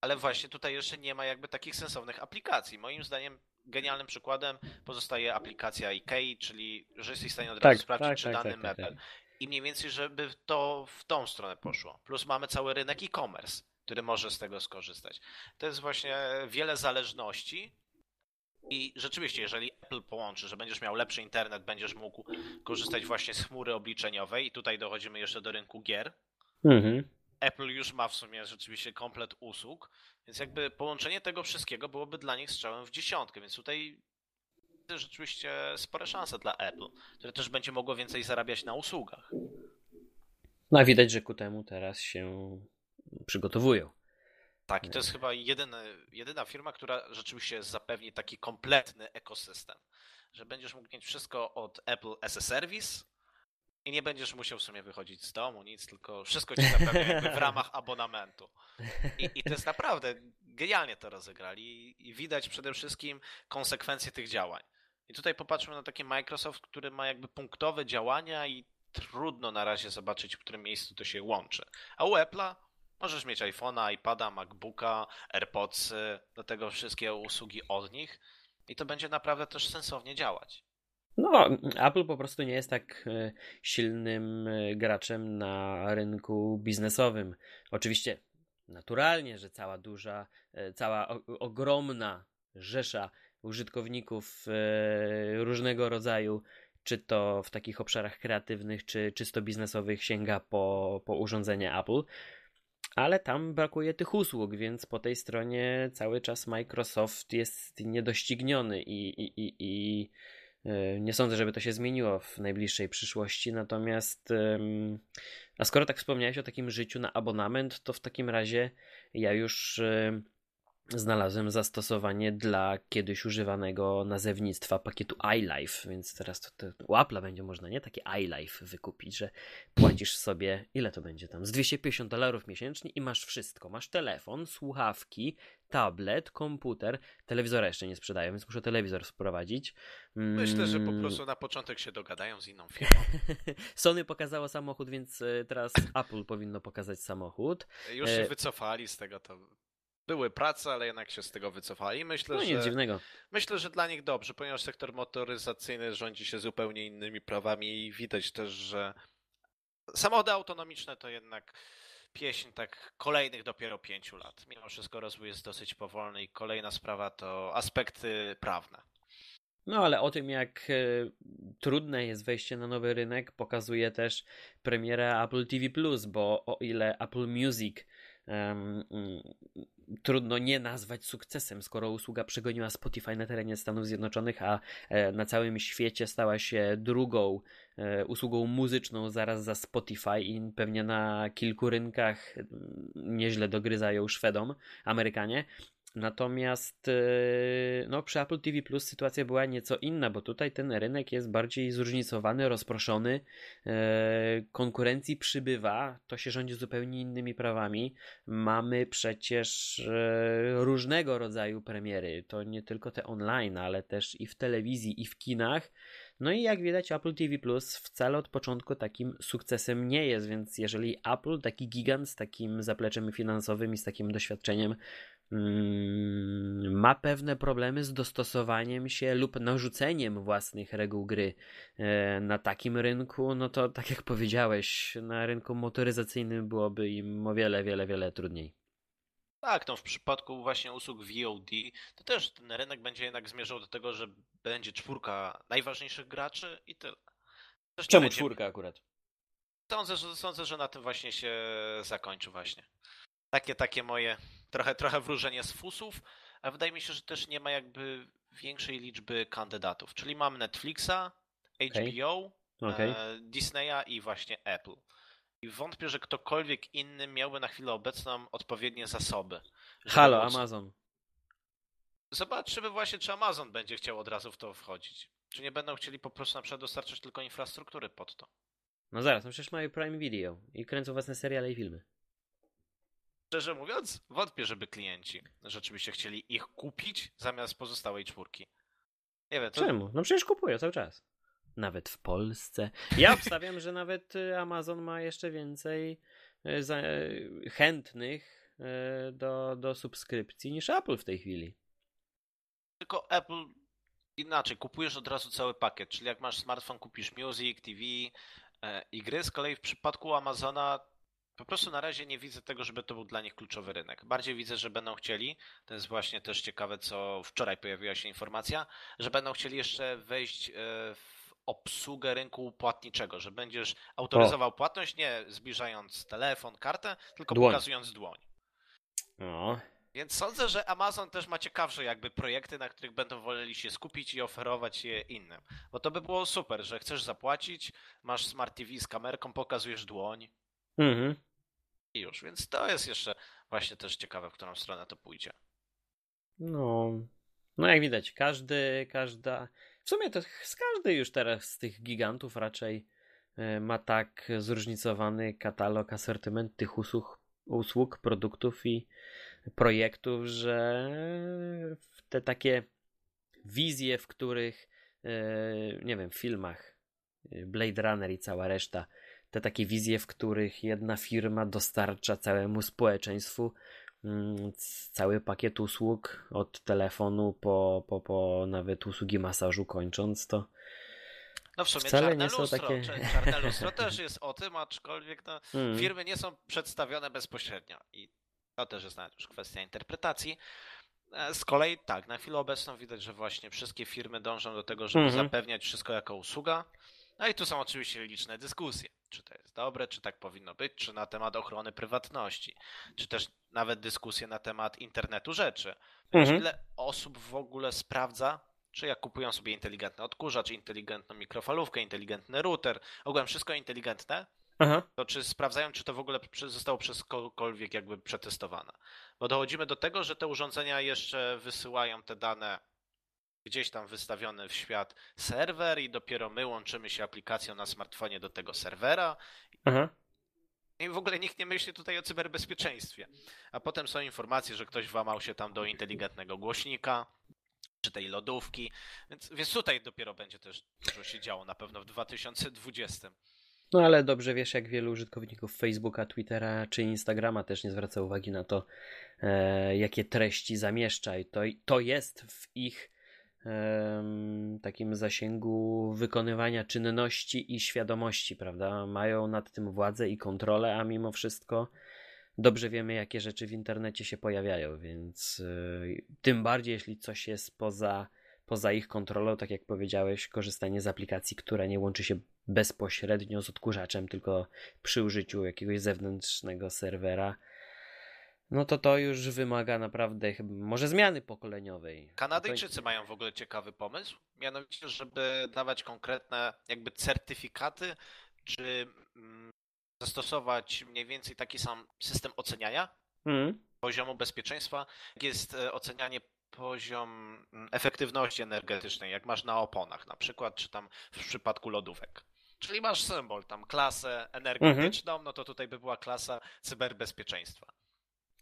Ale właśnie tutaj jeszcze nie ma jakby takich sensownych aplikacji. Moim zdaniem genialnym przykładem pozostaje aplikacja IKEA, czyli że jesteś w stanie od razu tak, sprawdzić, tak, czy tak, dany tak, tak mebel tak i mniej więcej, żeby to w tą stronę poszło. Plus mamy cały rynek e-commerce, który może z tego skorzystać. To jest właśnie wiele zależności. I rzeczywiście, jeżeli Apple połączy, że będziesz miał lepszy internet, będziesz mógł korzystać właśnie z chmury obliczeniowej, i tutaj dochodzimy jeszcze do rynku gier. Mhm. Apple już ma w sumie rzeczywiście komplet usług, więc jakby połączenie tego wszystkiego byłoby dla nich strzałem w dziesiątkę, więc tutaj rzeczywiście spore szanse dla Apple, które też będzie mogło więcej zarabiać na usługach. No a widać, że ku temu teraz się przygotowują. Tak, i to jest chyba jedyna, jedyna firma, która rzeczywiście zapewni taki kompletny ekosystem, że będziesz mógł mieć wszystko od Apple as a Service i nie będziesz musiał w sumie wychodzić z domu, nic, tylko wszystko ci zapewnia w ramach abonamentu. I, I, to jest naprawdę genialnie to rozegrali i widać przede wszystkim konsekwencje tych działań. I tutaj popatrzmy na taki Microsoft, który ma jakby punktowe działania i trudno na razie zobaczyć, w którym miejscu to się łączy. A u Apple'a możesz mieć iPhone'a, iPada, MacBooka, AirPodsy, do tego wszystkie usługi od nich i to będzie naprawdę też sensownie działać. No, Apple po prostu nie jest tak e, silnym e, graczem na rynku biznesowym. Oczywiście, naturalnie, że cała duża, e, cała ogromna rzesza użytkowników różnego rodzaju, czy to w takich obszarach kreatywnych, czy czysto biznesowych, sięga po, po urządzenie Apple. Ale tam brakuje tych usług, więc po tej stronie cały czas Microsoft jest niedościgniony i, i, i, i e, nie sądzę, żeby to się zmieniło w najbliższej przyszłości. Natomiast, a skoro tak wspomniałeś o takim życiu na abonament, to w takim razie ja już znalazłem zastosowanie dla kiedyś używanego nazewnictwa pakietu iLife, więc teraz to, to u Apple'a będzie można nie takie iLife wykupić, że płacisz sobie, ile to będzie tam, z 250 dolarów miesięcznie i masz wszystko. Masz telefon, słuchawki, tablet, komputer, telewizora jeszcze nie sprzedają, więc muszę telewizor wprowadzić. Myślę, że po mm. prostu na początek się dogadają z inną firmą. Sony pokazało samochód, więc e, teraz Apple powinno pokazać samochód. Już się e, wycofali z tego, to były prace, ale jednak się z tego wycofali. Myślę, no że, dziwnego. Myślę, że dla nich dobrze, ponieważ sektor motoryzacyjny rządzi się zupełnie innymi prawami i widać też, że samochody autonomiczne to jednak pieśń tak kolejnych dopiero pięciu lat. Mimo wszystko rozwój jest dosyć powolny i kolejna sprawa to aspekty prawne. No ale o tym, jak e, trudne jest wejście na nowy rynek, pokazuje też premiera Apple TV bo o ile Apple Music um, trudno nie nazwać sukcesem, skoro usługa przegoniła Spotify na terenie Stanów Zjednoczonych, a e, na całym świecie stała się drugą e, usługą muzyczną zaraz za Spotify i pewnie na kilku rynkach nieźle dogryzają Szwedom, Amerykanie. Natomiast e, no, przy Apple TV Plus sytuacja była nieco inna, bo tutaj ten rynek jest bardziej zróżnicowany, rozproszony. E, konkurencji przybywa, to się rządzi zupełnie innymi prawami. Mamy przecież e, różnego rodzaju premiery. To nie tylko te online, ale też i w telewizji, i w kinach. No i jak widać, Apple TV Plus wcale od początku takim sukcesem nie jest, więc jeżeli Apple, taki gigant z takim zapleczem finansowym i z takim doświadczeniem, ma pewne problemy z dostosowaniem się lub narzuceniem własnych reguł gry e, na takim rynku, no to tak jak powiedziałeś, na rynku motoryzacyjnym byłoby im o wiele, wiele, wiele trudniej. Tak, no w przypadku właśnie usług VOD, to też ten rynek będzie jednak zmierzał do tego, że będzie czwórka najważniejszych graczy i tyle. Też Czemu będzie... czwórka akurat? Sądzę że, sądzę, że na tym właśnie się zakończy właśnie. Takie, takie moje trochę, trochę wróżenie z fusów, a wydaje mi się, że też nie ma jakby większej liczby kandydatów. Czyli mam Netflixa, HBO, Okej. e, Disneya i właśnie Apple. I wątpię, że ktokolwiek inny miałby na chwilę obecną odpowiednie zasoby. Halo, móc- Amazon. Zobaczymy właśnie, czy Amazon będzie chciał od razu w to wchodzić. Czy nie będą chcieli po prostu na przykład dostarczyć tylko infrastruktury pod to. No zaraz, no przecież mają Prime Video i kręcą własne seriale i filmy. Szczerze mówiąc, wątpię, żeby klienci rzeczywiście chcieli ich kupić zamiast pozostałej czwórki. Nie wiem, to Czemu? No przecież kupują cały czas. Nawet w Polsce. Ja obstawiam, że nawet y, Amazon ma jeszcze więcej y, y, chętnych do, do subskrypcji niż Apple w tej chwili. tylko Apple inaczej, kupujesz od razu cały pakiet, czyli jak masz smartfon, kupisz Music, TV e, i gry. Z kolei w przypadku Amazona po prostu na razie nie widzę tego, żeby to był dla nich kluczowy rynek. Bardziej widzę, że będą chcieli, to jest właśnie też ciekawe, co wczoraj pojawiła się informacja, że będą chcieli jeszcze wejść e, w obsługę rynku płatniczego, że będziesz autoryzował płatność nie zbliżając telefon, kartę, tylko Dłoń. pokazując dłoń. No, Więc sądzę, że Amazon też ma ciekawsze jakby projekty, na których będą woleli się skupić i oferować je innym. Bo to by było super, że chcesz zapłacić, masz Smart TV z kamerką, pokazujesz dłoń mhm. i już. Więc to jest jeszcze właśnie też ciekawe, w którą stronę to pójdzie. no, no jak widać, każdy, każda, w sumie to z każdy już teraz z tych gigantów raczej y, ma tak zróżnicowany katalog, asortyment tych usług, usług produktów i projektów, że te takie wizje, w których, e, nie wiem, w filmach e, Blade Runner i cała reszta, te takie wizje, w których jedna firma dostarcza całemu społeczeństwu mm, cały pakiet usług od telefonu po, po, po nawet usługi masażu kończąc, to No w sumie Wcale czarne nie są lustro. takie- Czarne lustro też jest o tym, aczkolwiek no, mm, firmy nie są przedstawione bezpośrednio i to też jest już kwestia interpretacji. E, Z kolei tak, na chwilę obecną widać, że właśnie wszystkie firmy dążą do tego, żeby Mhm. zapewniać wszystko jako usługa. No i tu są oczywiście liczne dyskusje, czy to jest dobre, czy tak powinno być, czy na temat ochrony prywatności, czy też nawet dyskusje na temat internetu rzeczy. Mhm. ile osób w ogóle sprawdza, czy jak kupują sobie inteligentny odkurzacz, inteligentną mikrofalówkę, inteligentny router, ogółem wszystko inteligentne, aha, to czy sprawdzają, czy to w ogóle zostało przez kogokolwiek jakby przetestowane. Bo dochodzimy do tego, że te urządzenia jeszcze wysyłają te dane gdzieś tam wystawione w świat serwer i dopiero my łączymy się aplikacją na smartfonie do tego serwera aha. i w ogóle nikt nie myśli tutaj o cyberbezpieczeństwie. A potem są informacje, że ktoś włamał się tam do inteligentnego głośnika czy tej lodówki, więc, więc tutaj dopiero będzie też dużo się działo na pewno w 2020. No ale dobrze wiesz, jak wielu użytkowników Facebooka, Twittera czy Instagrama też nie zwraca uwagi na to, e, jakie treści zamieszcza i to, to jest w ich takim zasięgu wykonywania czynności i świadomości, prawda? Mają nad tym władzę i kontrolę, a mimo wszystko dobrze wiemy, jakie rzeczy w internecie się pojawiają, więc e, tym bardziej, jeśli coś jest poza, poza ich kontrolą, tak jak powiedziałeś, korzystanie z aplikacji, która nie łączy się bezpośrednio z odkurzaczem, tylko przy użyciu jakiegoś zewnętrznego serwera, no to to już wymaga naprawdę chyba, może zmiany pokoleniowej. Kanadyjczycy mają w ogóle ciekawy pomysł, mianowicie, żeby dawać konkretne jakby certyfikaty, czy mm, zastosować mniej więcej taki sam system oceniania Mhm. poziomu bezpieczeństwa, jak jest e, ocenianie poziom mm, efektywności energetycznej, jak masz na oponach na przykład, czy tam w przypadku lodówek. Czyli masz symbol, tam klasę energetyczną, no to tutaj by była klasa cyberbezpieczeństwa.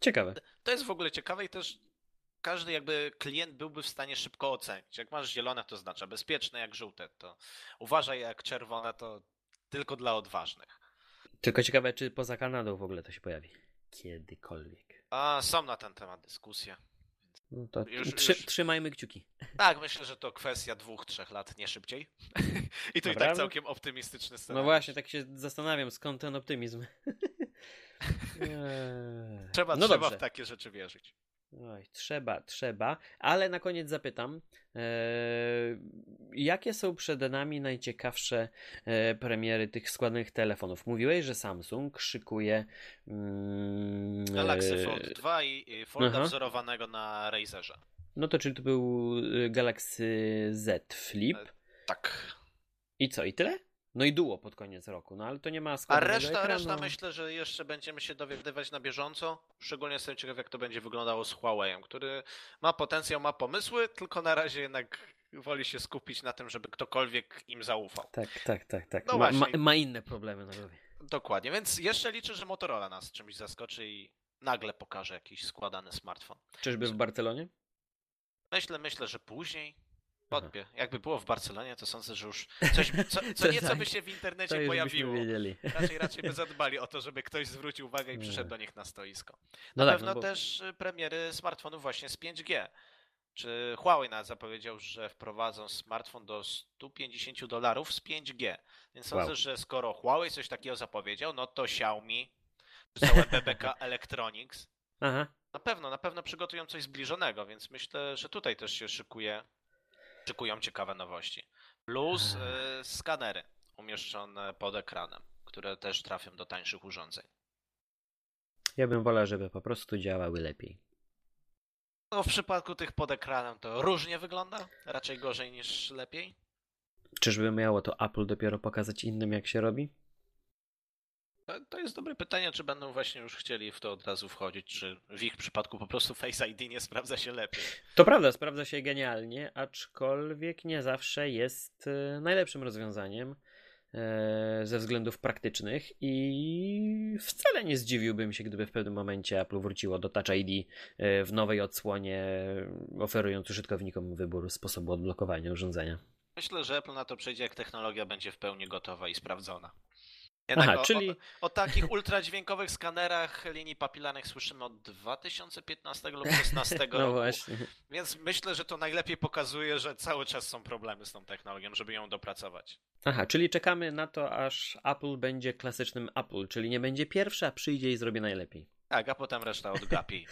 Ciekawe. To jest w ogóle ciekawe i też każdy jakby klient byłby w stanie szybko ocenić. Jak masz zielone, to oznacza bezpieczne, jak żółte, to uważaj, jak czerwone, to tylko dla odważnych. Tylko ciekawe, czy poza Kanadą w ogóle to się pojawi. Kiedykolwiek. A są na ten temat dyskusje. No to Już- trzy, już- trzymajmy kciuki. Tak, myślę, że to kwestia dwóch, trzech lat, nie szybciej. I to i tak całkiem optymistyczny No scenariusz. właśnie, tak się zastanawiam, skąd ten optymizm. Eee. Trzeba, no trzeba dobrze. w takie rzeczy wierzyć. Oj, trzeba, trzeba, ale na koniec zapytam, e, jakie są przed nami najciekawsze e, premiery tych składnych telefonów? Mówiłeś, że Samsung szykuje mm, Galaxy e, Fold 2 i, Folda Aha. wzorowanego na Razerze. No to czyli to był e, Galaxy Z Flip? E, tak. I co, i tyle? No i duo pod koniec roku, no ale to nie ma A reszta, reszta myślę, że jeszcze będziemy się dowiadywać na bieżąco. Szczególnie jestem ciekaw, jak to będzie wyglądało z Huawei'em, który ma potencjał, ma pomysły, tylko na razie jednak woli się skupić na tym, żeby ktokolwiek im zaufał. Tak, tak, tak, tak. No ma, ma, ma, inne problemy na głowie. Dokładnie, więc jeszcze liczę, że Motorola nas czymś zaskoczy i nagle pokaże jakiś składany smartfon. Czyżby w Barcelonie? Myślę, myślę, że później. Wątpię. Jakby było w Barcelonie, to sądzę, że już coś, co, co nieco by się w internecie pojawiło. Raczej, raczej by zadbali o to, żeby ktoś zwrócił uwagę i przyszedł do nich na stoisko. Na no pewno tak, no bo... też y, premiery smartfonów właśnie z 5G. Czy Huawei nawet zapowiedział, że wprowadzą smartfon do 150 dolarów z 5G. Więc sądzę, wow. że skoro Huawei coś takiego zapowiedział, no to Xiaomi, czy całe BBK Electronics, Aha. na pewno, na pewno przygotują coś zbliżonego, więc myślę, że tutaj też się szykuje szykują ciekawe nowości. Plus y, skanery umieszczone pod ekranem, które też trafią do tańszych urządzeń. Ja bym wolał, żeby po prostu działały lepiej. No w przypadku tych pod ekranem to różnie wygląda, raczej gorzej niż lepiej. Czyżby miało to Apple dopiero pokazać innym, jak się robi? To jest dobre pytanie, czy będą właśnie już chcieli w to od razu wchodzić, czy w ich przypadku po prostu Face ID nie sprawdza się lepiej. To prawda, sprawdza się genialnie, aczkolwiek nie zawsze jest e, najlepszym rozwiązaniem e, ze względów praktycznych i wcale nie zdziwiłbym się, gdyby w pewnym momencie Apple wróciło do Touch ID e, w nowej odsłonie, oferując użytkownikom wybór sposobu odblokowania urządzenia. Myślę, że Apple na to przejdzie, jak technologia będzie w pełni gotowa i sprawdzona. Jednak Aha, o, czyli... o, o, takich ultradźwiękowych skanerach linii papilarnych słyszymy od 2015 lub 2016 no roku. Właśnie. Więc myślę, że to najlepiej pokazuje, że cały czas są problemy z tą technologią, żeby ją dopracować. Aha, czyli czekamy na to, aż Apple będzie klasycznym Apple, czyli nie będzie pierwszy, a przyjdzie i zrobi najlepiej. Tak, a potem reszta odgapi.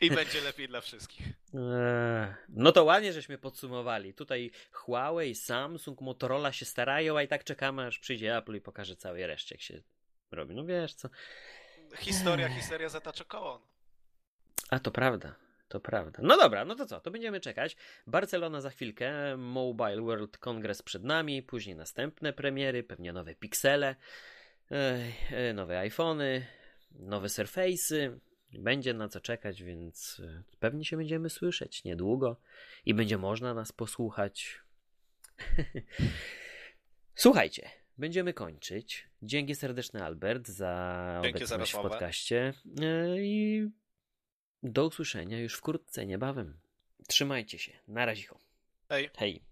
I będzie lepiej dla wszystkich. Eee, no to ładnie, żeśmy podsumowali. Tutaj Huawei, Samsung, Motorola się starają, a i tak czekamy, aż przyjdzie Apple i pokaże całej reszcie, jak się robi. No wiesz co. Historia, historia zatacza koło. A to prawda. To prawda. No dobra, no to co? To będziemy czekać. Barcelona za chwilkę, Mobile World Congress przed nami, później następne premiery, pewnie nowe piksele, e, nowe iPhony, nowe Surface'y. Będzie na co czekać, więc e, pewnie się będziemy słyszeć niedługo i będzie można nas posłuchać. Słuchajcie, będziemy kończyć. Dzięki serdeczne Albert za obecność w podcaście e, i do usłyszenia już wkrótce, niebawem. Trzymajcie się. Na razie. Hej. Hej.